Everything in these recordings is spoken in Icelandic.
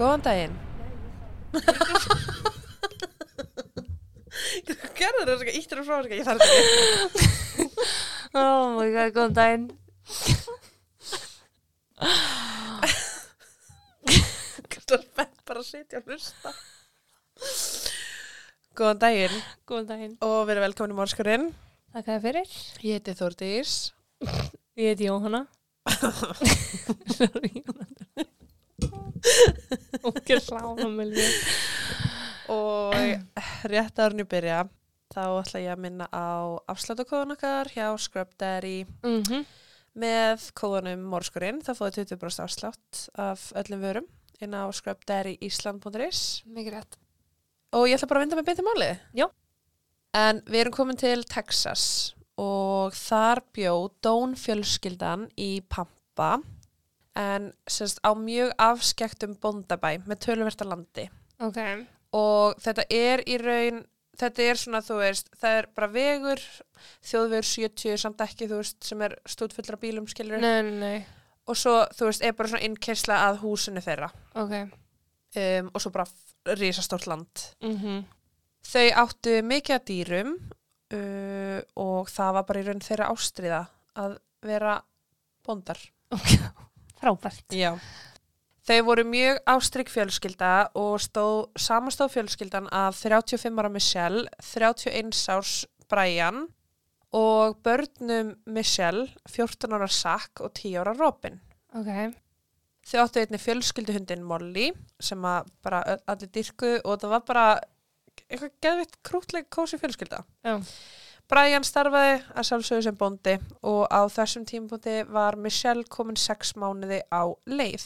Góðan daginn. Gerður það svona íttur og frá sko, ég þarf þetta ekki. Oh my god, góðan daginn. Það er spennt bara að sitja og hlusta. Góðan daginn Góðan daginn. og verið velkomin í Mórskurinn. Takk að fyrir. Ég heiti Þórdís. Ég heiti Jóhanna. Sorry, Jóhanna. Ókjör hlána með mér. Og rétt árinu byrja, þá ætla ég að minna á afslátukóðun okkar hjá Scrub Daddy Mm -hmm. með kóðunum Mórskurinn. Það fóði 20% afslátt af öllum vörum inn á scrubdaddyisland.is. Mikið rétt. Og ég ætla bara að vinda með í máli. Já. En við erum komin til Texas og þar bjó Dón fjölskyldan í Pampa en semst á mjög afskektum bóndabæ með tölverta landi. Ok. Og þetta er í raun, þetta er svona, þú veist, það er bara vegur, þjóðvegur 70 samt ekki, þú veist, sem er stúdfullra bílum, skilur. Nei, nei. Og svo, þú veist, er bara svona innkessla að húsinu þeirra. Ok. Um, og svo bara risastórt land. Mm Þau áttu mikið að dýrum uh, og það var bara í raun þeirra ástriða að vera bóndar. Ok. Frábært. Já. Þau voru mjög ástrygg fjölskylda og stóð, samastóð fjölskyldan af 35 ára Michelle, 31 árs Brian og börnum Michelle, 14 ára Zack og 10 ára Robin. Ok. Þau áttu einni fjölskylduhundin Molly sem að bara allir dyrku og það var bara eitthvað geðvitt krútleg kósi fjölskylda. Já. Brian starfaði að sjálfsögðu sem bóndi og á þessum tímpúti var Michelle komin sex mánuði á leið.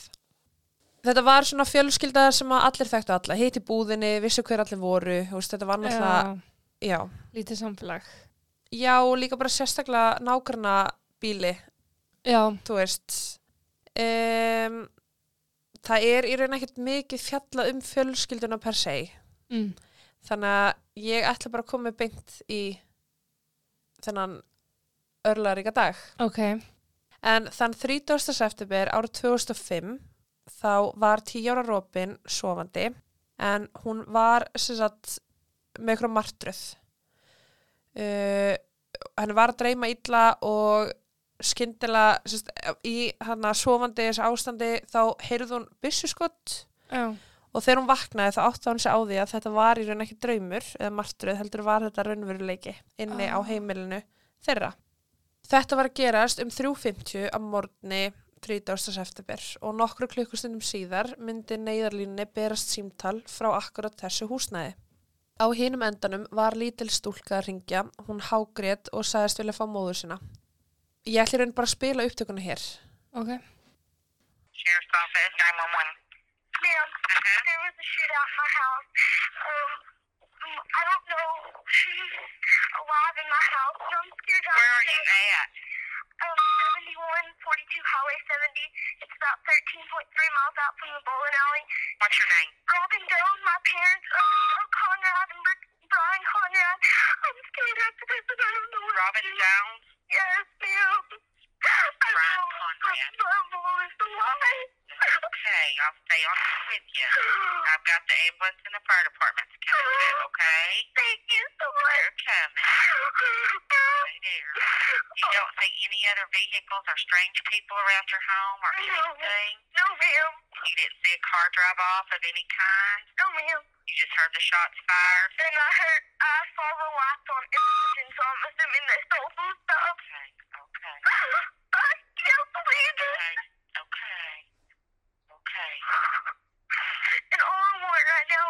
Þetta var svona fjölskylda sem allir þekktu alla, í búðinni, vissu hver allir voru, veist, þetta var náttúrulega, Já. já. Lítið samfélag. Já, líka bara sérstaklega nágrana bíli, Já. þú veist. Um, það er í raun ekkert mikið fjalla um fjölskylduna per se, Mm. þannig að ég ætla bara að koma beint í þennan örlaríka dag. Ok. En þann 30. september árið 2005 þá var 10 ára Robin sofandi en hún var sagt með eitthvað martröð. Uh, henni var að dreyma illa og sagt, í hann að sofandi þessu ástandi þá heyrði hún byssuskott Já. Og þegar hún vaknaði þá átti hún sig á því að þetta var í raun ekki draumur eða martröð heldur var þetta raunveruleiki inni á Ah. heimilinu þeirra. Þetta var að gerast um 3.50 á morgni 30. september og nokkru klukkustundum síðar myndi neyðarlínni berast símtal frá akkurat þessu húsnæði. Á hinum endanum var lítil stúlka að ringja, hún hágrét og sagðist vilja fá móður sína. Ég ætli raun bara að spila upptökuna hér. Ok. Sheriff's Office, 911. Ma'am, there was a shootout in my house. Um, I don't know who's alive in my house, so I'm scared. Where are you at? Um, 7142 Highway 70. It's about 13.3 miles out from the bowling alley. What's your name? Robin Jones, my parents, um, Earl Conrad and Brian Conrad. I'm scared after this and I don't know what Robin to do. Jones? Yes, ma'am. Brian Conrad. My mom is alive. Okay, I'll stay on with you. I've got the ambulance and the fire departments coming too, okay? Thank you so much. They're coming. Stay there. You don't see any other vehicles or strange people around your home or anything? No, ma'am. You didn't see a car drive off of any kind? No, ma'am. You just heard the shots fired? Then I heard I saw the lights on so I'm assuming they stole some stuff. Okay, okay, I can't believe it. okay, okay, okay. And all I want right now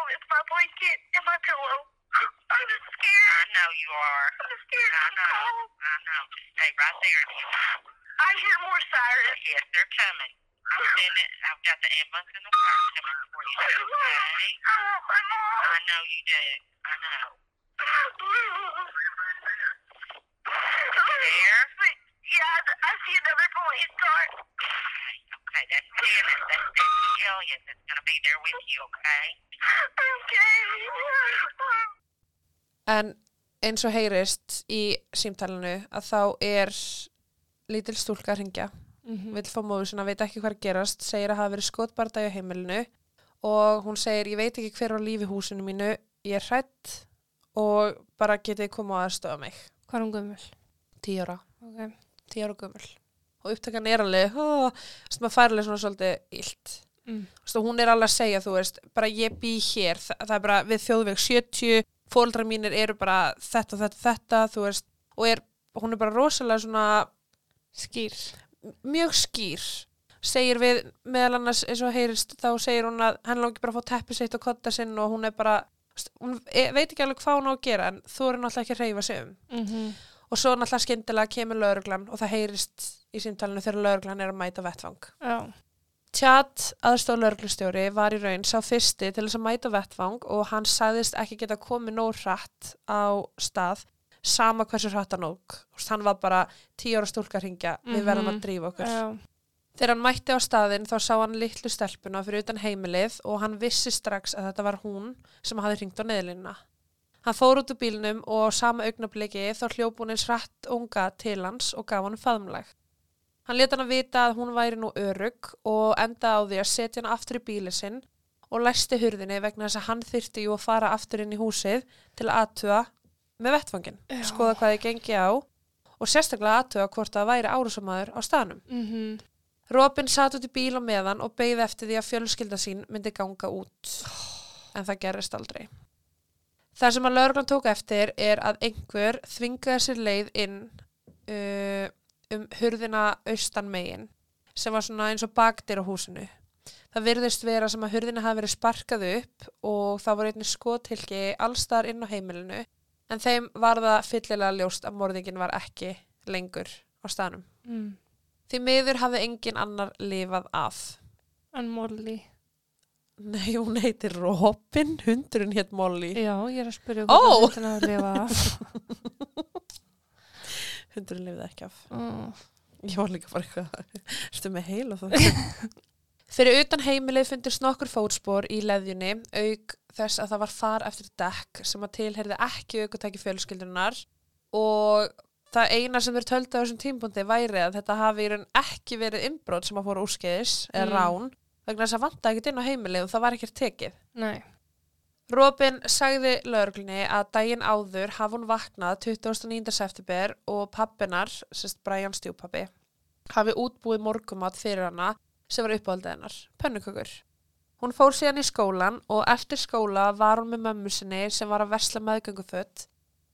my blanket and my pillow. I'm just I know you are. I'm scared. I know. cold. I know. Just stay right there if you want. I hear more sirens. Yes, they're coming. I'm sending. I've got the ambulance and the car coming for you. Okay. Oh, I want my mom. I know you do. I know. There. Yeah, I see another police car. Okay. Okay. That's Dennis. That's Dennis Elliott that's going to be there with you. Okay. En eins og heyrist í símtalinu að þá er lítil stúlka að ringja Mm vill fá móður sinna, veit ekki hvað er að gerast, segir að hafa verið skotbardagi á heimilinu og hún segir ég veit ekki hver á lífi húsinu mínu ég er hrætt og bara getið koma að aðstöða mig. Hvað er hún gömul? tíu ára, Ok. tíu ára gömul. Og upptakan er alveg oh, maður fær alveg svona svolítið illt. Mm. Þú veist, hún er alveg að segja, þú veist, bara ég bý hér, það, það er bara við þjóðveg 70, fóldrar mínir eru bara þetta, þetta, þetta, þú veist, og er, hún er bara rosalega svona Skýr. mjög skýr, segir við meðal annars eins og heyrist, þá segir hún að hann langi bara að fá teppi sitt og kotta sinn og hún er bara, hún e, veit ekki alveg hvað hún á að gera en þú er náttúrulega ekki að reyfa sig um. Mm Og svo náttúrulega skyndilega kemur lauruglan og það heyrist í símtalinu þegar lauruglan er að mæta vettvang. Já. Tjat, aðstof lauruglustjóri, var í raun sá fyrsti til þess að mæta vettvang og hann sagðist ekki geta komið nóg hratt á stað sama hversu hratt hann óg. Hann var bara tíu ára stúlka að ringja, við verðum að Mhm. drífa okkur. Já. Þegar hann mætti á staðinn þá sá hann litlu stelpuna fyrir utan heimilið og hann vissi strax að þetta var hún sem hafði hringt á neðlínuna. Hann fór út úr bílnum og á sama augnabliki þá hljóp hún eins hratt unga til hans og gaf hann faðmlag. Hann let hann að vita að hún væri nú örug og enda á því að setja hann aftur í bíli sinn og læsti hurðinni vegna þess að hann þyrfti jú að fara aftur inn í húsið til að aðtuga með vettfangin, Já. skoða hvað þið gengi á og sérstaklega aðtuga hvort það væri árásamæður á staðnum. Mm Robin satt út í bíl á meðan og beigði eftir því að fjölskylda sín myndi ganga út. En það gerist aldrei. Það sem að lauruglan tók eftir er að einhver þvingaði sér leið inn uh, um hurðina austan megin sem var svona eins og bakdyr á húsinu. Það virðist vera sem að hurðina hafi verið sparkað upp og það voru einnig skotilki allstar inn á heimilinu en þeim var það fyllilega ljóst að morðingin var ekki lengur á staðnum. mm. Því miður hafði engin annar lifað af. En Molly. Nei, hún heitir Robin, hundurinn hétt Molly. Já, ég er að spyrja Ó! hvernig að lifa af. Hundurinn lifði ekki af. Mm. Ég var líka bara eitthvað, erstu með heila það? Fyrir utan heimilið fundist nokkur fótspor í leðjunni, auk þess að það var far eftir dekk sem að tilherði ekki aukutæki fjölskyldunar og það eina sem þeir töldu á þessum tímpundi væri að þetta hafi í raun ekki verið innbrot sem að fóra úrskeiðis eða Mm. rán vegna þess að vantaði ekkert inn á heimilið og það var ekkert tekið. Nei. Robin sagði lauruglunni að daginn áður hafi hún vaknað 29. september og pappinar, sérst Brian stjúpappi, hafi útbúið morgumat fyrir hana sem var uppáhaldið hennar, pönnukökur. Hún fór síðan í skólan og eftir skóla var hún með mömmu sinni sem var að versla meðgöngufött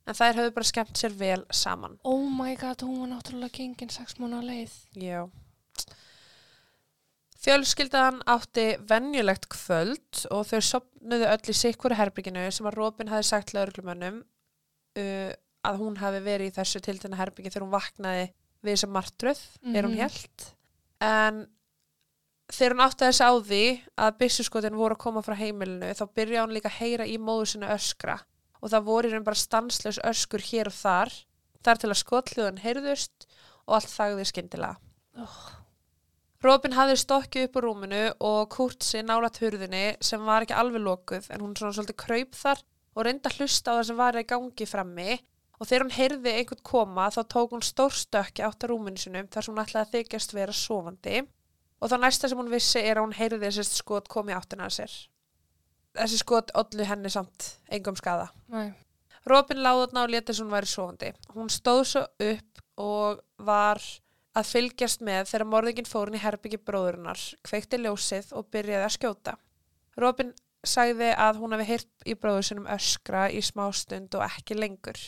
en þær höfðu bara skemmt sér vel saman. Oh my god, hún var náttúrulega gengin sex mánu leið. Já. Fjölskyldan átti venjulegt kvöld og þau sopnuðu öll í sikkuru herbygginu sem að Robin hafi sagt lauruglumönnum uh, að hún hafi verið í þessu tiltegna herbyggi þegar hún vaknaði við þessa martröð, er hún Mhm. helt. En þegar hún átti þess á því að byssuskotin voru að koma frá heimilinu þá byrjaði hún líka að heyra í móðu sinna öskra og það voru raun bara stanslaus öskur hér og þar þar til að skotluðan heyrðust og allt þagði skyndilega. Robin hafði stokkið upp á rúminu og Kurtsi nálat hurðinni sem var ekki alveg lokuð en hún svona svolítið kraup þar og reyndi að hlusta á það sem var í gangi frammi og þegar hún heyrði einhvern koma þá tók hún stórstökki átt á rúminu sinum þar sem hún ætlaði að þykjast vera sofandi og þá næsta sem hún vissi er að hún heyrði þessi skot komi áttina að sér. Þessi skot ollu henni samt engum skada. Nei. Robin láði þarna og leti sem hún væri sofandi. Hún stóð svo upp og var að fylgjast með þegar morðingin fór inn í herbyggi bróðurinnar, kveikti ljósið og byrjaði að skjóta. Robin sagði að hún hafi heyrt í bróður sinum öskra í smástund og ekki lengur.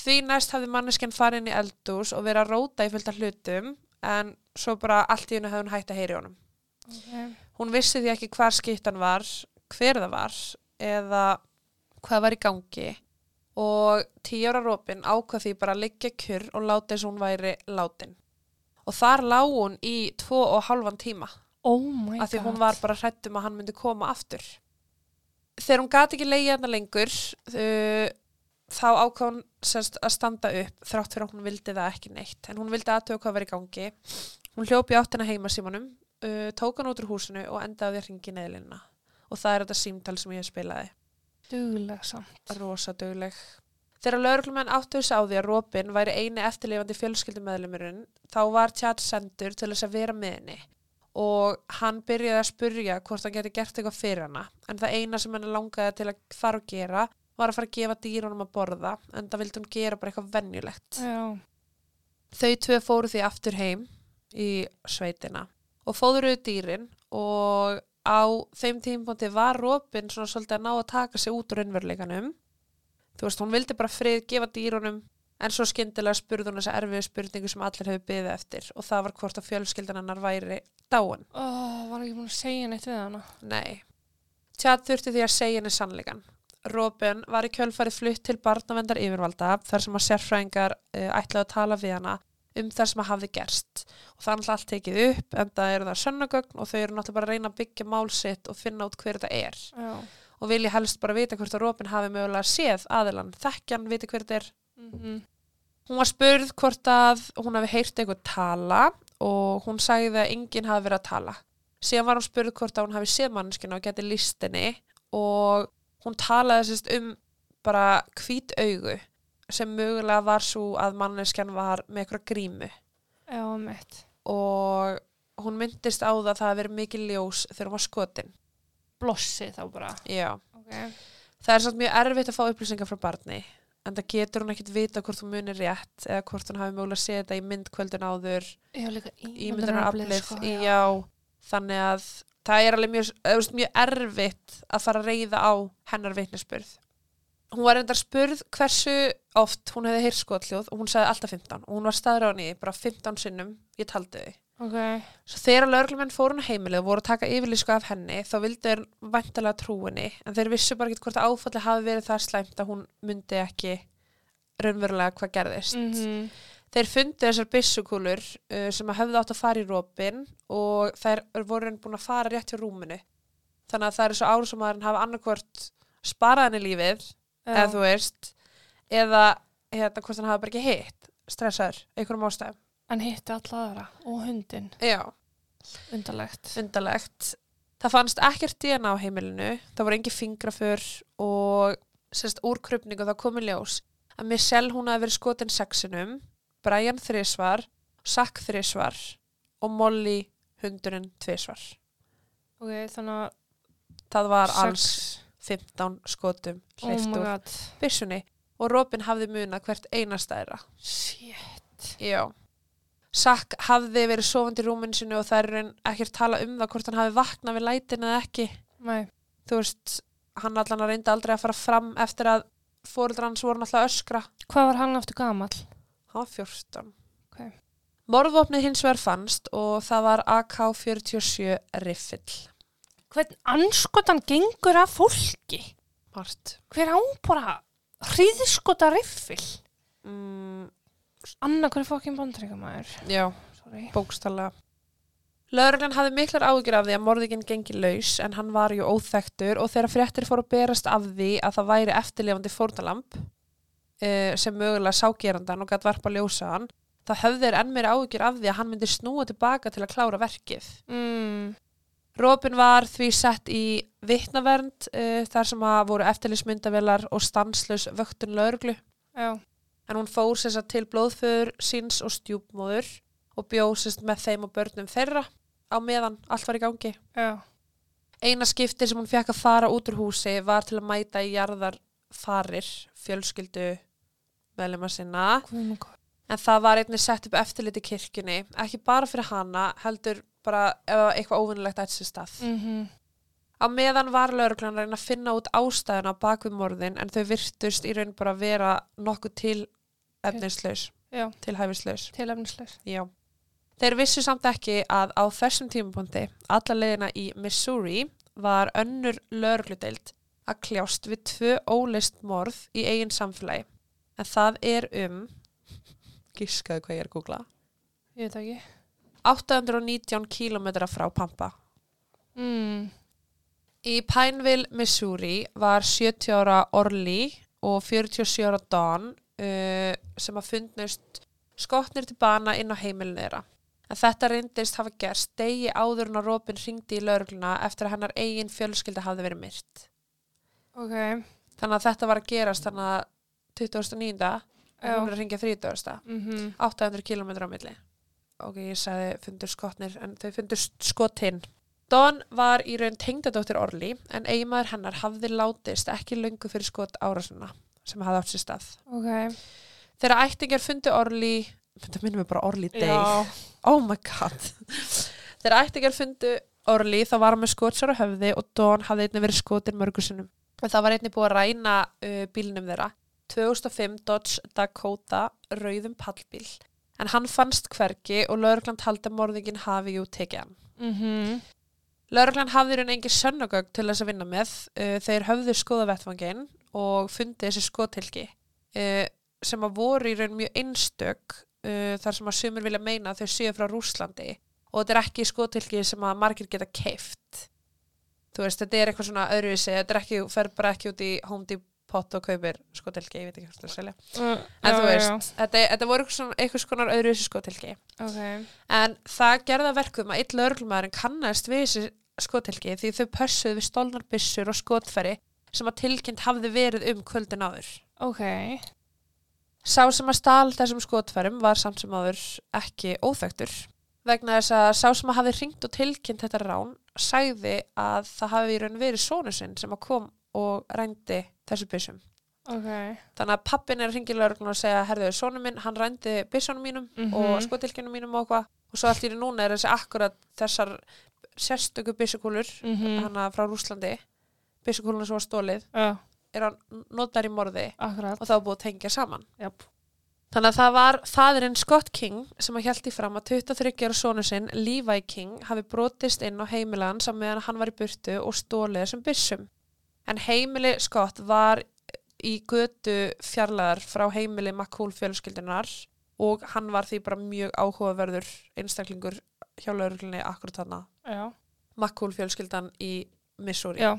Því næst hafði manneskjan farið inn í eldús og verið að róta í fylgta hlutum en svo bara allt í hennu hefði hún hægt að heyri honum. Okay. Hún vissi því ekki hvar skiptan var, hver það var eða hvað var í gangi og tíu ára Robin ákvað því bara að liggja kjur og láta þess að hún væri látin. Og þar lá hún í tvo og halvan tíma Oh af því hún var bara hrættum að hann myndi koma aftur. Þegar hún gati ekki leiði hann lengur uh, þá ákvað hún semst, að standa upp þrátt fyrir að hún vildi það ekki neitt en hún vildi aðtöða hvað var í gangi. Hún hljópi áttina heima símanum, uh, tók hann út úr húsinu og endaði að ringi neðlinna og það er þetta símtal sem ég spilaði. Dugleg samt. Rosa dugleg. Þegar lauruglumenn áttu þess á því að Robin væri eini eftirlifandi fjölskyldumæðlumurinn þá var tjat sendur til þess að vera með henni og hann byrjaði að spurja hvort hann geti gert eitthvað fyrir hana en það eina sem hann langaði til að fara og gera var að fara að gefa dýrunum að borða en það vildi hún gera bara eitthvað venjulegt Já. Þau tvö fóru því aftur heim í sveitina og fóðuruðu dýrin og á þeim tímpóndi var Robin svona svolítið að ná að taka sig út úr. Þú veist, hún vildi bara frið gefa dýrunum en svo skyndilega spurði hún þessa erfiðu spurningu sem allir hefur byggðið eftir og það var hvort að fjölskyldan hennar væri dáin. Ó, var ekki búin að segja neitt við hana. Nei. Tjad þurfti því að segja henni sannleikan. Robin var í kjölfarið flutt til barnavendar yfirvalda þar sem að sérfræðingar uh, ætlaði að tala við hana um það sem að hafði gerst og það er náttúrulega allt tekið upp en það eru það sönnugögn og þau eru náttúrulega bara að reyna að byggja mál sitt og finna út hver þetta er Já. Og vilja helst bara vita hvort að Robin hafi mögulega séð aðilan, þekkjan, viti hver þetta er Mm Hún var spurð hvort að hún hafi heyrt eitthvað tala og hún sagði að enginn hafi verið að tala. Síðan var hún spurð hvort að hún hafi séð manneskina og geti listinni og hún talaði sérst um bara hvít augu sem mögulega var svo að manneskjan var með eitthvað grímu Já, og hún myndist á það að það hafi verið mikið ljós þegar hún var skotin. Blossi þá bara. Já. Ok. Það er samt mjög erfitt að fá upplýsingar frá barni en það getur hún ekkit vita hvort hún munir rétt eða hvort hún hafi mögulega séð þetta í myndkvöldun áður Já, líka ímyndunaraflið sko, já. þannig að það er alveg mjög, veist, mjög erfitt að fara að reyða á hennar vitnisspurð hún var reyndar spurð hversu oft hún hefði heyrt skotljóð og hún sagði alltaf 15 og hún var henni bara 15 sinnum, ég taldi þau Ok. Svo þegar lögreglumenn fóru hún á heimilið og voru að taka yfirlýsku af henni þá vildu þeir væntalega trú henni en þeir vissu bara ekki hvort að áfalli hafi verið það slæmt að hún myndi ekki raunverulega hvað gerðist. Mm Þeir fundu þessar byssukúlur uh, sem að höfðu átt að fara í rópin og þær voru búin að fara rétt hjá rúminu. Þannig að það er svo árásumæðurinn hafa annarkvort sparað henni lífið, eða þú veist, eða hérna hvort hann hafa bara ekki hitt, stressaður, einhverjum ástæðum. En hitti alla aðra og hundin. Já. Undarlegt. Undarlegt. Það fannst ekkert DNA á heimilinu, það voru engi fingraför og sérst úr krupningu þá komi ljós að Michelle hún hafi verið skotin sexinum, Brian þrisvar, Sack þrisvar og Molly hundurinn tvisvar. Ok, þannig að... Það var sex- alls 15 skotum Oh hleyft my úr god. byssunni og Robin hafði munað hvert einasta þeirra. Shit. Já. Sack hafði verið sofandi í rúminu sinu og það er raun ekkert tala um það hvort hann hafi vaknað við lætin eða ekki. Nei. þú veist, hann allan að reynda aldrei að fara fram eftir að fóreldrar hans voru að öskra. Hvað var hann aftur gamall? Hann var 14. Ok. Morðvopnið hins vegar fannst og það var AK-47 riffill. Hvern anskotan gengur af fólki? Mart. Hver á bara hríðskota riffil? Mm, Anna, hver er fokkin bandreikamæður? já, Sorry. bókstallega. Lörglann hafði miklar ágjur af því að morðinginn gengi laus en hann var ju óþektur og þegar fréttir fóru að berast af því að það væri eftirlifandi fórnalamb uh, sem mögulega ságerandan og gætt varpa ljósa hann, þá höfðu þeir enn meira ágjur af því að hann myndi snúa tilbaka til að klára verkið. Mm. Robin var því sett í vitnavernd uh, þar sem að voru eftirlismyndavelar og stanslaus vöktun lauruglu Já. En hún fór sér satt til blóðföður síns og stjúpmóður og bjóð sérst með þeim og börnum þeirra á meðan allt var í gangi. Já. Eina skipti sem hún fekk að fara út úr húsi var til að mæta í jarðarfarir fjölskyldu meðlema sinna góður. en það var einnig sett upp eftirliti kirkjunni ekki bara fyrir hana heldur bara ef eitthvað óvinnilegt ætti sér stað. Mhm. Á meðan var lauruglan að reyna að finna út ástæðuna bak við morðin en þau virtust í raun bara að vera nokkuð til efnislaus, Já. til. Þeir vissu samt ekki að á þessum tímapunkti, alla leiðina í Missouri, var önnur laurugludeild að kljást við tvö ólist morð í eigin samfélagi. En það er um, gískaðu hvað ég er að googla, Ég veit ekki. 819 kílometra frá Pampa. Mm. Í Pineville, Missouri var 70 ára Orly og 47 ára Dawn uh, sem að fundnust skotnir til bana inn á heimilinu þeirra. En þetta reyndist hafa gerst degi áður en að Robin ringdi í laurugluna eftir að hennar eigin fjölskylda hafði verið myrt. Ok. Þannig að þetta var að gerast þannig að 2009. og hún er að ringja 30. Mhm. 800 km á milli. ok, ég sagði fundur skotnir, en þau fundur skotinn. Dawn var í raun tengdadóttir Orli, en eiginmaður hennar hafði látist ekki löngu fyrir skot árásuna sem hafði átt sér stað. Ok. Þegar ættingar fundu Orli, þetta minnum við bara Orli Day. Oh my god. Þegar ættingar fundu Orli þá var hann með skotsar á höfði og Dawn hafði einnig verið skotin mörgur sinnum. En það var einnig búið að ræna uh, bílnum þeirra. 2005 Dodge Dakota rauðum pallbíl. En hann fannst hvergi og lögreglan taldi að morðingin hafi jú tekið hann. Mhm. Lögreglan hafði í raun engin sönnugögg til þess að vinna með. Uh, þeir höfðu skoða vettvangin og fundi þessi skotilki uh, sem að voru í raun mjög einstök uh, þar sem að sumir vilja meina að þau séu frá Rúslandi og þetta er ekki skotilki sem að margir geta keift. Þú veist, þetta er eitthvað svona öðruvísi, þetta er ekki, fer bara ekki út í Home Depot og kaupir skotilki, ég veit ekki hvað það að selja. Uh, En já, þú veist, þetta, þetta voru eitthvað svona, öðruvísi skotilki. já. Ok. En það gerða verkum að eitt lögreglumæðurinn kannast við þessi skotilki því þau pössuðu við stólnar byssur og skotfæri sem að tilkynnt hafði verið um kvöldin áður. Ok. Sá sem að stál þessum skotfærum var samt sem áður ekki óþektur vegna þess að sá sem að hafði ringt og tilkynnt þetta rán sagði að það hafi í raun verið sónu sinn sem að kom og rændi þessu byssum. Ok. Þannig að pappin er að ringi lögreglun og segja herðu, sónu minn, hann rændi byssunum mínum Mhm. og skotilkynum mínum og eitthvað og svo allt í núna er þessi akkurat þessar sérstöku byssukúlur Mhm. hana frá Rúslandi byssukúluna sem var stólið Já, er hann notar í morði akkurat. og það var búið að tengja saman Jáp. Þannig að það var fadirinn Scott King sem að hjælti fram að 23 ára sonu sinn, Levi King, hafi brotist inn á heimilan saman meðan hann var í burtu og stólið þessum byssum. En heimili Scott var í götu fjarlæðar frá heimili McCool fjölskyldunar og hann var því bara mjög áhugaverður einstaklingur hjá lauruglunni akkurat þarna. McCool fjölskyldan í Missouri. Já.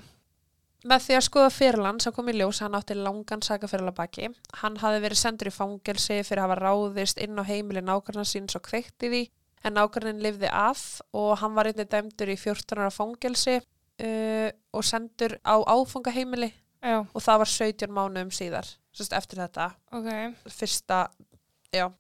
Með því að skoða fyrirlan sem kom í ljós að hann átti langan sakaferðala baki. Hann hafði verið sendur í fangelsi fyrir að hafa ráðist inn á heimili nákvæmna síns og kveikt í því en nákvæmnin lifði af og hann var einnig dæmdur í 14 ára fangelsi uh, og sendur á áfangaheimili Já. og það var 17 mánuðum síðar sérst eftir þetta Ok. fyrsta, já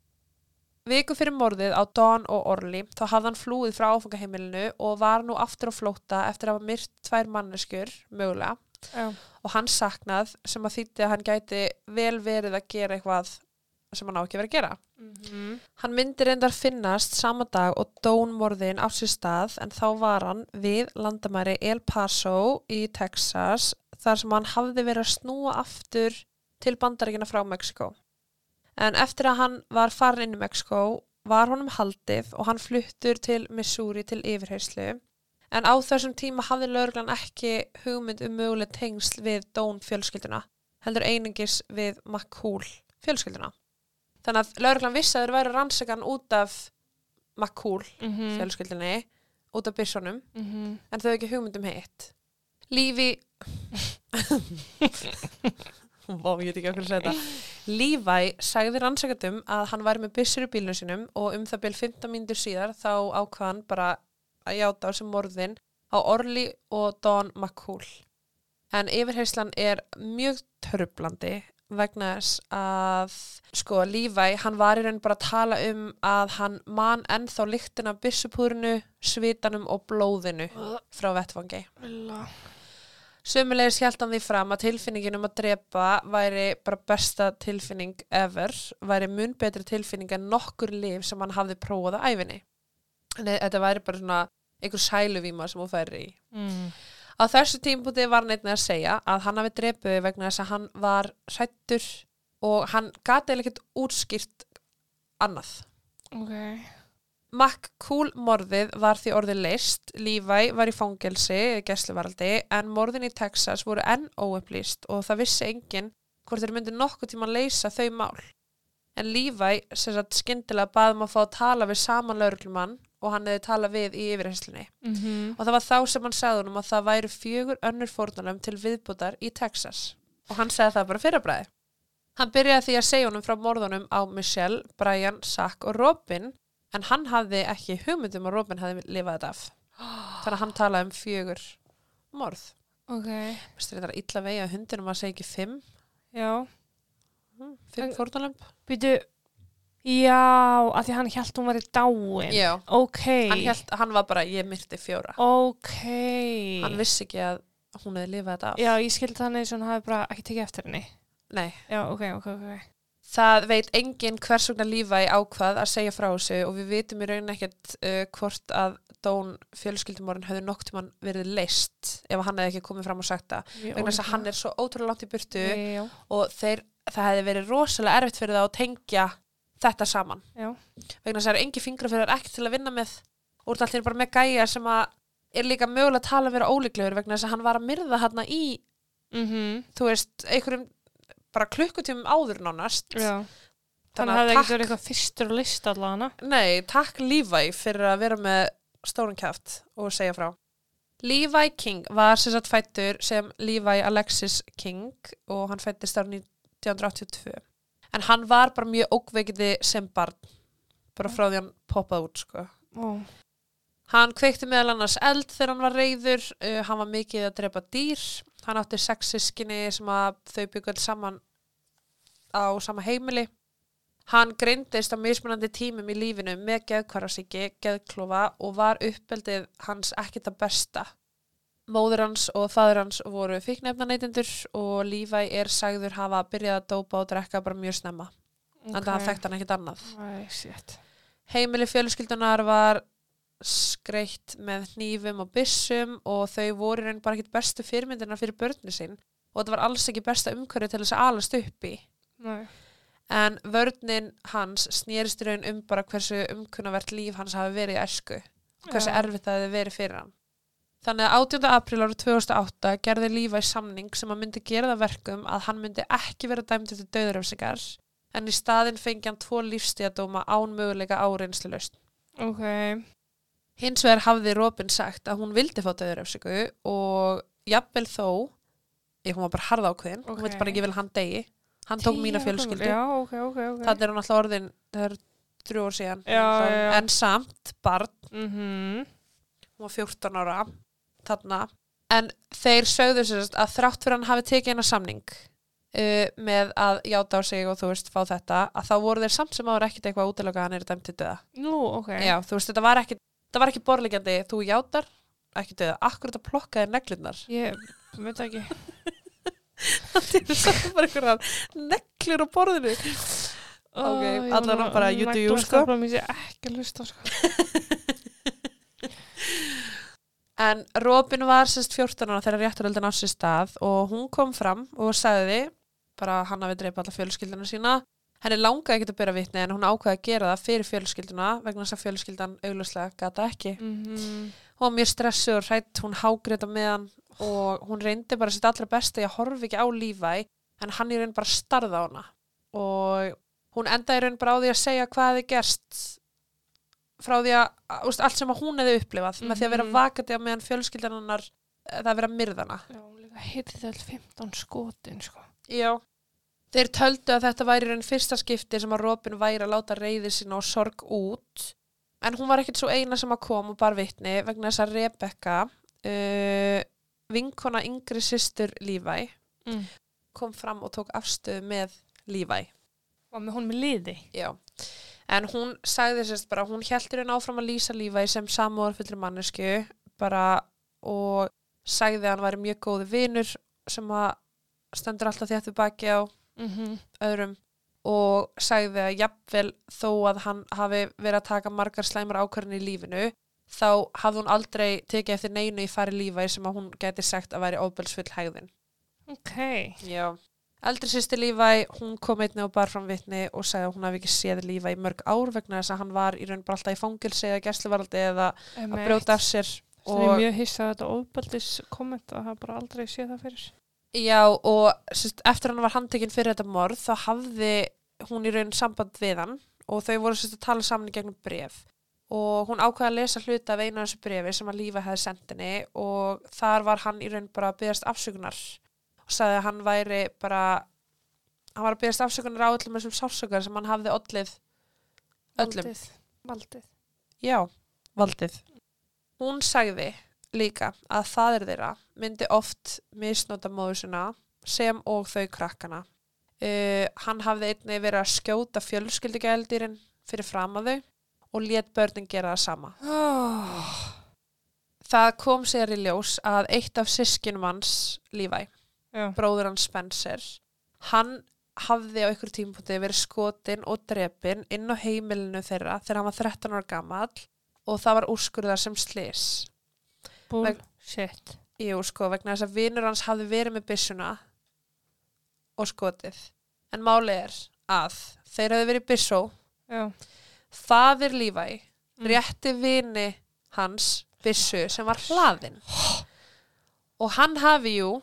Viku fyrir morðið á Dawn og Orly þá hafði hann flúið frá áfangaheimilinu og var nú aftur á flótta eftir að hafa myrt tvær manneskjur, mögulega Já. og hann saknað sem að þýtti að hann gæti vel verið að gera eitthvað sem hann á ekki verið að gera. Mhm. Hann myndi reyndar finnast sama dag og Dawn morðin á sér stað en þá var hann við landamæri El Paso í Texas þar sem hann hafði verið að snúa aftur til bandaríkina frá Mexiko. En eftir að hann var farin inn í Mexiko var honum haldið og hann fluttur til Missouri til yfirheyslu. En á þessum tíma hafði lögreglan ekki hugmynd um möguleg tengsl við Dawn fjölskylduna, heldur einingis við McCool fjölskylduna. Þannig að lögreglan vissi að þeir væri rannsakan út af McCool Mhm. fjölskyldunni, út af byssunum, Mhm. en þau ekki hugmynd um hitt. Lífi... Vá, ég veit ekki okkur að segja þetta. Lífæ sagði rannsakatum að hann væri með byssur í bílnu sinum og um það byrj 15 mínútur síðar þá ákvaðan bara að játa á sem morðin á Orly og Dawn McCool. En yfirheyslan er mjög törblandi vegna þess að sko Lífæ, hann var í raun bara að tala um að hann man ennþá lyktin af byssupúrinu, svitanum og blóðinu frá vettfangi. Villa. Sömulegis hjælt hann því fram að tilfinningin um að drepa væri bara besta tilfinning ever, væri mun betri tilfinning en nokkur lif sem hann hafði prófað á æfinni. En þetta væri bara svona einhver sæluvíma sem hún færi í. Mm. Á þessu tímpúti var hann einnig að segja að hann hafi drepið vegna þess að hann var hrættur og hann gati eða ekkert útskýrt annað. Ok. McCool morðið var því orðið leist, Levi var í fangelsi, gæsluvaraldi, en morðin í Texas voru enn óupplýst og það vissi enginn hvort þeir myndi nokkuð tíma að leysa þau mál. En Levi sem sagt skyndilega baðum að fá að tala við saman lauruglumann og hann hefði talað við í yfirheyslunni. Mhm. Og það var þá sem hann sagði honum að það væri fjögur önnur fórnalöfum til viðbútar í Texas. Og hann sagði það bara fyrir bræði. Hann byrjaði því að segja honum frá morðunum á Michelle, Brian, Zach og Robin en hann hafði ekki hugmyndum að Robin hafði lifað þetta af. Þannig að hann talaði um fjögur morð. Ok. Vistu þetta er illa vegi að hundinum að segja ekki fimm, Já. fimm fórnalöfum. Býtu, Já, að því hann held hún var í dáin. Já, Ok. hann, hélt, hann var bara, ég myrti fjóra. Ok. Hann vissi ekki að hún hefði lifað þetta af. Já, ég skildi þannig sem hann hafi bara ekki tekið eftir henni. Nei, Já, ok, ok, ok. það veit enginn hvers vegna lífa í ákvað að segja frá þessu og við vitum í raunin ekkert uh, hvort að Dón fjölskyldumorinn höfðu nokk tímann verið leist ef hann hefði ekki komið fram og sagt það. Vegna þess að hann er svo ótrúlega langt í burtu Já, og þeir, það hefði verið rosalega erfitt fyrir það að tengja þetta saman. já. Vegna þess að það eru engi fingrafyrir ekki til að vinna með og þú allir bara með gæja sem að er líka mögulega að tala um vera ólíklegur vegna þess að hann var að myrða hann í, Mm þú veist, einhverjum bara klukkutímum áður nánast. Já. Þannig að að það hefði ekki verið eitthvað fyrstur list allana. nei, takk Levi fyrir að vera með stóran kæft og segja frá. Levi King var sem sagt fættur sem Levi Alexis King og hann fættist árið 1982. En hann var bara mjög ókveikindi sem barn, bara frá því hann poppaði út, sko. Ó. Hann kveikti meðal annars eld þegar hann var reyður, uh, hann var mikið að drepa dýr, hann átti sex sískinni sem að þau byggðu alls saman á sama heimili. Hann greindist á mismunandi tímum í lífinu með geðkvarasíki, geðklofa og var uppeldið hans ekkert að besta. Móður hans og fadur hans voru fíknefnaneytindur og Lífæ er sagður hafa byrjað að dópa og drekka bara mjög snemma. Okay. En það þekkt hann ekkert annað. Shit. Heimili fjölskyldunar var skreitt með hnífum og byssum og þau voru raun bara ekkert bestu fyrirmyndina fyrir börni sín og þetta var alls ekki besta umhverju til þess að alast upp í. Nei. En vörnin hans snýrist raun um bara hversu umkunnavert líf hans hafi verið í æsku og hversu Já. erfitt það hefði verið fyrir hann. Þannig að 18. apríl árið 2008 gerði Lífa í samning sem að myndi gera það verkum að hann myndi ekki vera dæmdur til döðuröfsingar en í staðinn fengi hann tvo lífstíðadóma án möguleika áreinslu lausn. Ok. Hins vegar hafði Robin sagt að hún vildi fá döðuröfsingu og jafnvel þó, ég hún var bara harða ákveðin, hún Ok. vildi bara ekki vel hann degi, hann tók Tíu mína fjölskyldu. Já, ok, ok, ok. Það er hún alltaf orðin, það er þrjú ár síðan. Já, Það- já. En samt, barn, Mhm. hún var 14 ára, þarna. En þeir sögðu sér að þrátt fyrir hann hafi tekið eina samning uh, með að játa á sig og þú veist, fá þetta, að þá voru þeir samt sem áður ekkit eitthvað að hann er dæmt til döða. Nú, ok. Já, þú veist, þetta var ekki, þetta var ekki borlíkjandi, þú játar, ekki döða. Akkur þetta plokkaði neglurnar. Ég veit ekki. Það er samt bara einhverjar neglur á borðinu. Ok, allavega bara you do you, sko. Ekki að hlusta, sko. En Robin var sérst 14 ára þegar rétturöldin á sér stað og hún kom fram og sagði bara hann hafi dreipað alla fjölskylduna sína. Henni langaði ekki að byrja vitni en hún ákvaði að gera það fyrir fjölskylduna vegna þess að fjölskyldan auglustlega gata ekki. Mhm. Hún var mjög stressuð og hrætt, hún hágrita með hann og hún reyndi bara sitt allra besta í að horfa ekki á lífæ en hann í raun bara starða á hana og hún endaði í raun bara á því að segja hvað hefði gerst frá því að, úst, allt sem að hún hefði upplifað með því að vera Mhm. vakandi á meðan fjölskyldan hennar eh, það að vera myrðana. Líka heiti þetta 15 skotin, sko. Já. Þeir töldu að þetta væri raun fyrsta skipti sem að Robin væri að láta reyði sína og sorg út en hún var ekkert svo eina sem að kom og bar vitni vegna þess að Rebecca uh, vinkona yngri systur Lífæ Mm. kom fram og tók afstöðu með Lífæ. Og með hún með liði. Já. En hún sagði sérst bara, hún heldur henn áfram að lýsa Lífæ sem samúðarfyllri mannesku bara og sagði að hann væri mjög góði vinur sem að stendur alltaf þétt við baki á Mhm. öðrum og sagði að jafnvel þó að hann hafi verið að taka margar slæmar ákvarðin í lífinu þá hafði hún aldrei tekið eftir neinu í fari lífa sem að hún geti sagt að væri óbelsfull hægðin. Ok. Já. Eldri sýsti Lífæ, hún kom einni og bar fram vitni og sagði að hún hafi ekki séð Lífæ í mörg ár vegna þess að hann var í raun bara alltaf í fangilsi eða gæsluvaraldi eða að brjóta af sér. Það er mjög hissa að þetta ofbeldis komment að það bara aldrei sé það fyrir. Já og sérst, eftir hann var handtekinn fyrir þetta morð þá hafði hún í raun samband við hann og þau voru sérst að tala saman í gegnum bref og hún ákvaði að lesa hluta af einu af þessu brefi sem að Lífa hefði sendt henni og þar var hann í raun bara að byggast afsökunar sagði að hann væri bara hann var að byggast afsökunar á öllum þessum sársökar sem hann hafði ollið öllum. Valdið. Valdið. Já, valdið. Hún sagði líka að fadir þeirra myndi oft misnota móður sinna sem og þau krakkana. Uh, hann hafði einnig verið að skjóta fjölskyldugældýrin fyrir fram að þau og lét börnin gera það sama. Oh. Það kom sér í ljós að eitt af sískinum hans, Já. Bróður hans Spencer, hann hafði á ykkur tímpúti verið skotin og drepin inn á heimilinu þeirra þegar hann var 13 ára gamall og það var úrskurðar sem slis. Bullshit. Jú, sko, vegna þess að vinur hans hafði verið með byssuna og skotið. En máli er að þeir hafði verið byssó, Já. faðir Levi, Mm. rétti vini hans byssu sem var hlaðin. Og hann hafi jú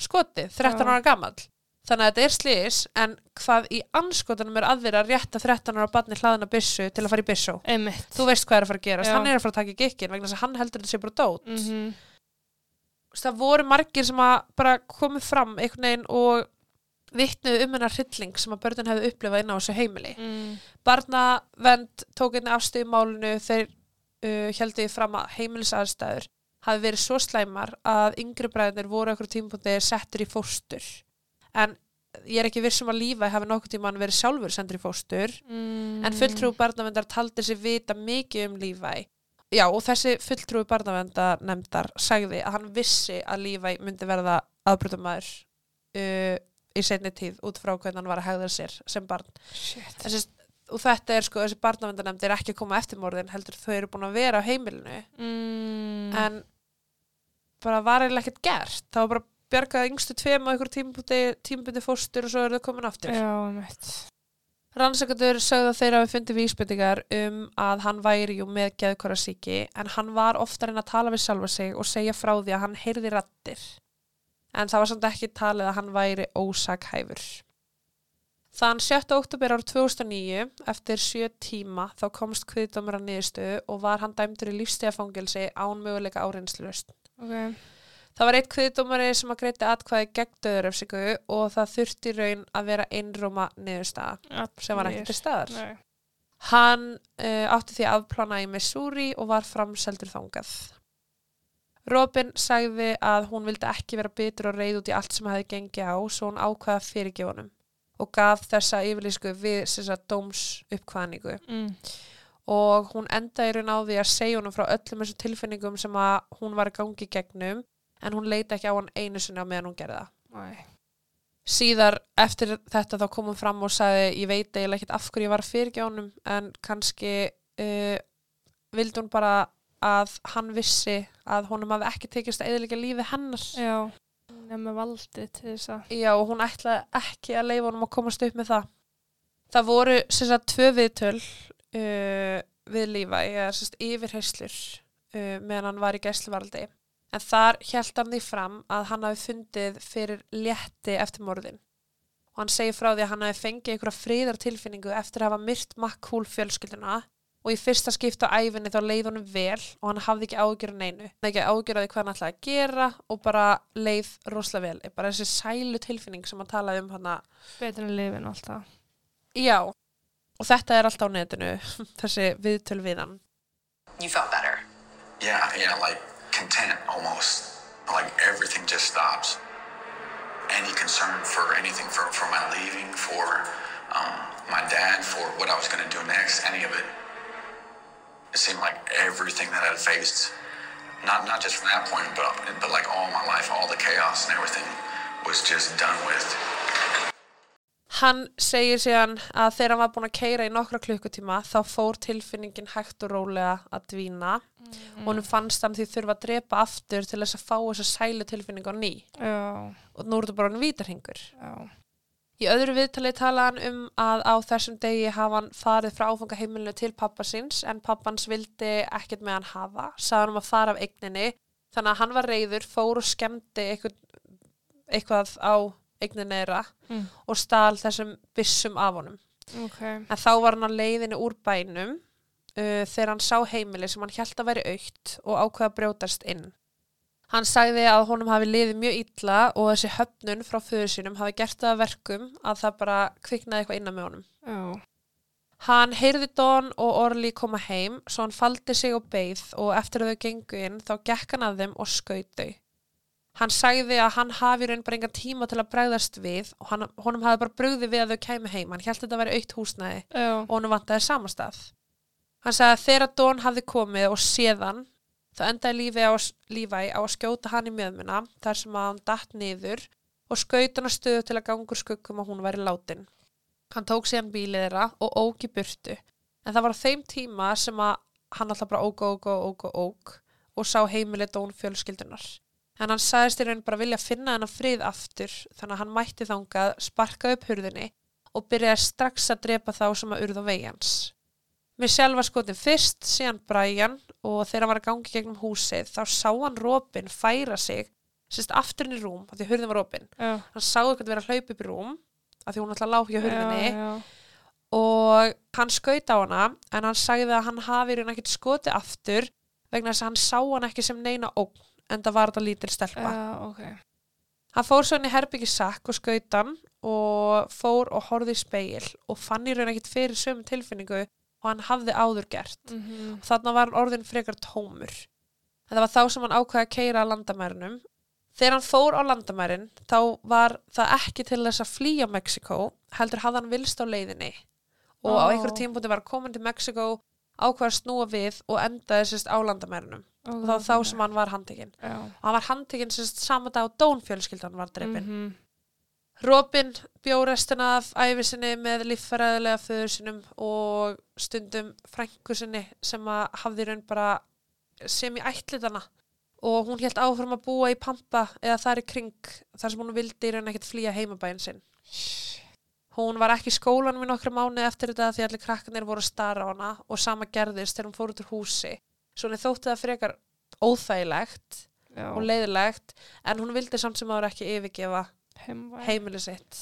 skotið, 13 Já. ára gamall. Þannig að þetta er slís, en hvað í anskotanum er að þeirra að rétta 13 ára barni hlaðina byssu til að fara í? Einmitt. Þú veist hvað er að fara að gerast, Já. hann er að fara að taka gikkin vegna þess að hann heldur þetta sé bara dót. Mm -hmm. það voru margir sem að bara komið fram einhvern veginn og vittnuðu um hennar hrylling sem að börnin hefði upplifað inn á þessu heimili. mm. Barnavend tók einnig afstöðu í málinu þeir uh, heldur fram að heimilisaðstæður hafi verið svo slæmar að yngri bræðinir voru okkur tímpúndi settur í fóstur. En ég er ekki vissum að lífa hafi nokkuð tíman verið sjálfur sendur í fóstur Mm. en fulltrú barnavendar taldi sér vita mikið um Lífæ. Já, og þessi fulltrú barnavendar nefndar sagði að hann vissi að Lífæ myndi verða aðbrutumæður uh, í seinni tíð út frá hvernig hann var að hegða sér sem barn. Shit. Þessi, og þetta er sko, þessi barnavendar nefnd er ekki að koma eftir morðin, heldur þau eru búin að vera á heimilinu, Mm. en bara var eiginlega ekkert gert. Það var bara bjargað yngstu tveim á ykkur tímbundi fóstur og svo eru þau komin aftur. Já, einmitt. Rannsakandur sögðu að þeir hafi fundið vísbendingar um að hann væri jú með geðkvara síki en hann var oftar en að tala við sjálfa sig og segja frá því að hann heyrði rattir. En það var samt ekki talið að hann væri ósakhæfur. Þann 7. oktober ár 2009, eftir 7 tíma, þá komst kviðdómur að niðurstöðu og var hann dæmdur í lífstíðafangelsi án möguleika áreynslust. Ok. Það var eitt kviðdómari sem að greiti atkvæði gegn döðuröfsingu og það þurfti raun að vera einróma niðurstaða sem var til staðar. Nei. Hann uh, átti því að afplana í Missouri og var framseldur þangað. Robin sagði að hún vildi ekki vera bitur og reyð út í allt sem hefði gengið á svo hún ákvaða fyrirgefunum og gaf þessa yfirlýsku við sagt dóms uppkvæðningu Mm. og hún endaði í raun á því að segja honum frá öllum þessum tilfinningum sem að hún var að gangi í gegnum en hún leita ekki á hann einu sinni á meðan hún gerði það. Nei. Síðar eftir þetta þá kom hún fram og sagði ég veit eiginlega ekkert af hverju ég var að fyrirgefa honum en kannski uh, vildi hún bara að hann vissi að honum hafi ekki tekist að eðilega lífi hennar. Já. Með valdi til þess að. Já, og hún ætlaði ekki að leifa honum að komast upp með það. Það voru sem sagt tvö viðtöl uh, við lífa, eða sem sagt yfirheyslur uh, meðan hann var í gæsluvaraldi. En þar held hann því fram að hann hafi fundið fyrir létti eftir morðin. Og hann segir frá því að hann hafi fengið einhverja fríðartilfinningu eftir að hafa myrt makkúl fjölskylduna og í fyrsta skipta á æfinni þá leið honum vel og hann hafði ekki ágjör á neinu. Hann hafði ekki ágjör á því hvað hann ætlaði að gera og bara leið rosalega vel. Er Bara þessi sælu tilfinning sem hann talaði um hann Betur en lifin og allt það. Já, og þetta er alltaf á netinu, þessi viðtöl við hann. You felt better. Yeah, yeah, like content almost. Like everything just stops. Any concern for anything for, for my leaving, for um, my dad, for what I was going to do next, any of it. It seemed like everything that I'd faced, not not just from that point, but but like all my life, all the chaos and everything, was just done with. Hann segir síðan að þegar hann var búin að keira í nokkra klukkutíma þá fór tilfinningin hægt og rólega að dvína og hann fannst hann því þurfa að drepa aftur til þess að fá þessa sælu tilfinning á ný Já. og nú er þetta bara hann vítarhingur. Já. Í öðru viðtali tala hann um að á þessum degi hafa hann farið frá áfangaheimilinu til pappa síns en pappans vildi ekkert með hann hafa, sagði hann að fara af eigninni þannig að hann var reyður, fór og skemmti eitthvað, eitthvað á eigninni þeirra Mm. og stal þessum byssum af honum. Ok. En þá var hann á leiðinu úr bænum uh, þegar hann sá heimili sem hann held að væri aukt og ákveða brjótast inn. Hann sagði að honum hafi liðið mjög illa og þessi höfnun frá föður sínum hafi gert það að verkum að það bara kviknaði eitthvað innan með honum. Já. Hann heyrði Don og Orly koma heim svo hann faldi sig og beið og eftir að þau gengu inn þá gekk hann að þeim og skaut þau. Hann sagði að hann hafi raun bara engan tíma til að bregðast við og hann, honum hafi bara brugðið við að þau kæmi heim. Hann held að þetta væri aukt húsnæði Já. og honum vantaði samastað. Hann sagði að þegar Don hafði komið og séðan þá endaði lífi á, lífæ á að skjóta hann í mjöðmuna þar sem að hann datt niður og skaut hann að stöðu til að gangur skuggum að hún væri látin. Hann tók síðan bílið þeirra og ók í burtu. En það var á þeim tíma sem að hann alltaf bara ók, ók, ók, ók, ók og sá heimilið Dón fjölskyldunar. En hann sagðist í raun bara vilja finna hennar frið aftur þannig að hann mætti þangað, sparka upp hurðinni og byrjaði strax að drepa þá sem að urða vegi hans. Michelle var skotin fyrst, síðan Brian og þegar hann var að gangi gegnum húsið þá sá hann Robin færa sig sérst aftur inn í rúm, af því hurðin var Robin. Já. Hann sá eitthvað vera að hlaupa upp í rúm af því hún alltaf lág hjá hurðinni Já, já. og hann skaut á hana en hann sagði að hann hafi raun ekkert skoti aftur vegna þess að hann sá hann ekki sem neina ógn en það var þetta lítil stelpa. Já, ok. Hann fór svo inn í herbyggi sakk og skaut hann og fór og horfði í speil og fann í raun ekkert fyrir sömu tilfinningu og hann hafði áður gert. Mm Þarna var hann orðin frekar tómur. En það var þá sem hann ákveði að keira að landamærunum. Þegar hann fór á landamærin þá var það ekki til þess að flýja Mexiko, heldur hafði hann vilst á leiðinni. Og á Ó. einhverjum tímpúti var hann komin til Mexiko, ákveði að snúa við og endaði sérst á landamærunum. Og það var þá sem hann var handtekinn. Já. Og hann var handtekinn sérst sama dag og Dónfjölskyldan var dreipin. Mhm. Robin bjó restina af æfi sinni með líffæræðilega föður sinum og stundum frængu sinni sem að hafði raun bara sem í ætlitana og hún hélt áfram að búa í Pampa eða þar í kring þar sem hún vildi í raun ekkert flýja heimabæin sinn. Hún var ekki í skólanum í nokkra mánu eftir þetta því allir krakkarnir voru að stara á hana og sama gerðist þegar hún fór út úr húsi. Svo henni þótti það frekar óþægilegt Já. og leiðilegt en hún vildi samt sem ára ekki yfirgefa Heimili sitt.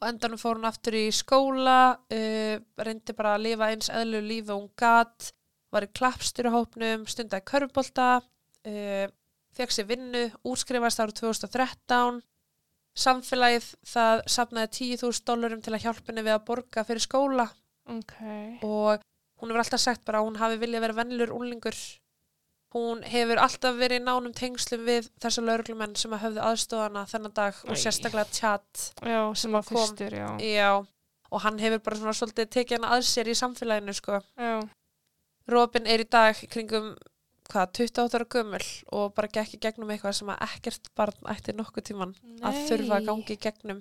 Og endanum fór hún aftur í skóla uh, reyndi bara að lifa eins eðlu lífi og hún gat var í klappstyrahópnum, stundaði körfubolta uh, fekk sér vinnu útskrifast árið 2013 samfélagið það safnaði 10.000 dólarum til að hjálpa henni við að borga fyrir skóla. Ok. og hún hefur alltaf sagt bara að hún hafi viljað vera vennlur úlingur hún hefur alltaf verið nánum tengslum við þessa lauruglumenn sem að höfðu aðstofana þennan dag og Æ. sérstaklega tjatt Já, sem var kom. fyrstur, já. já, og hann hefur bara svona svolítið tekið hana að sér í samfélaginu sko. Já. Robin er í dag kringum hvað, 28 ára gömul og bara gekk í gegnum eitthvað sem að ekkert barn ætti nokkuð tíman að þurfa að gangi í gegnum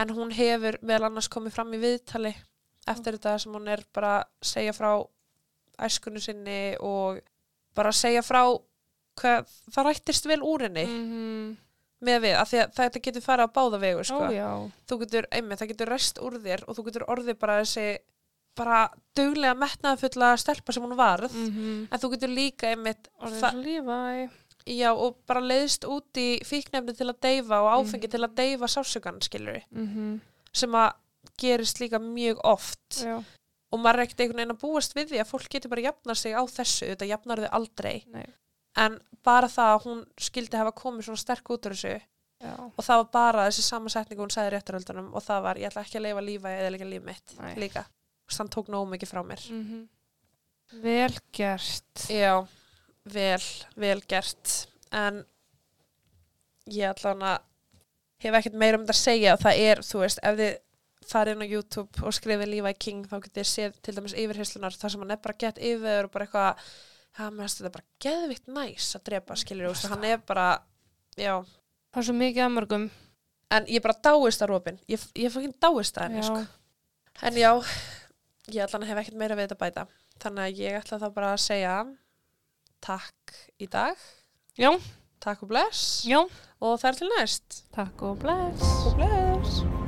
en hún hefur meðal annars komið fram í viðtali eftir þetta sem hún er bara að segja frá æskunni sinni og bara að segja frá hvað, það rættist vel úr henni. Mm með við, af því að þetta getur farið á báða vegu sko. Ó, þú getur, einmitt, það getur rest úr þér og þú getur orðið bara þessi bara duglega metnaðfulla stelpa sem hún varð. Mm en þú getur líka einmitt það- já, og bara leiðst út í fíknefni til að deyfa og áfengi til að deyfa sásökan skilur Mm sem að gerist líka mjög oft. Já. Og maður er ekkert einhvern veginn að búast við því að fólk getur bara jafnað sig á þessu þetta jafnar þau aldrei Nei. en bara það að hún skildi hafa komið svona sterk út úr þessu Já. og það var bara þessi samansetning hún sagði réttaröldunum og það var ég ætla ekki að leifa lífa eða líka líf mitt Nei. líka og hann tók nógu mikið frá mér Mm Vel gert. já, vel, vel gert en ég ætla hann að hef ekkert meira um þetta að segja það er, þú veist, ef þið farið inn á YouTube og skrifið Levi King þá getið þið séð til dæmis yfirherslunar þar sem hann er bara gett yfir og bara eitthvað finnst þetta bara geðvikt næs að drepa þú veist, hann er bara já, Það er svo mikið að mörgum. en ég bara dáist að Robin ég, ég fokkin dáist að henni sko. en já, ég hann hef ekkert meira við þetta bæta þannig að ég ætla þá bara að segja takk í dag Já. takk og bless Já. og þær til næst Takk og bless. og bless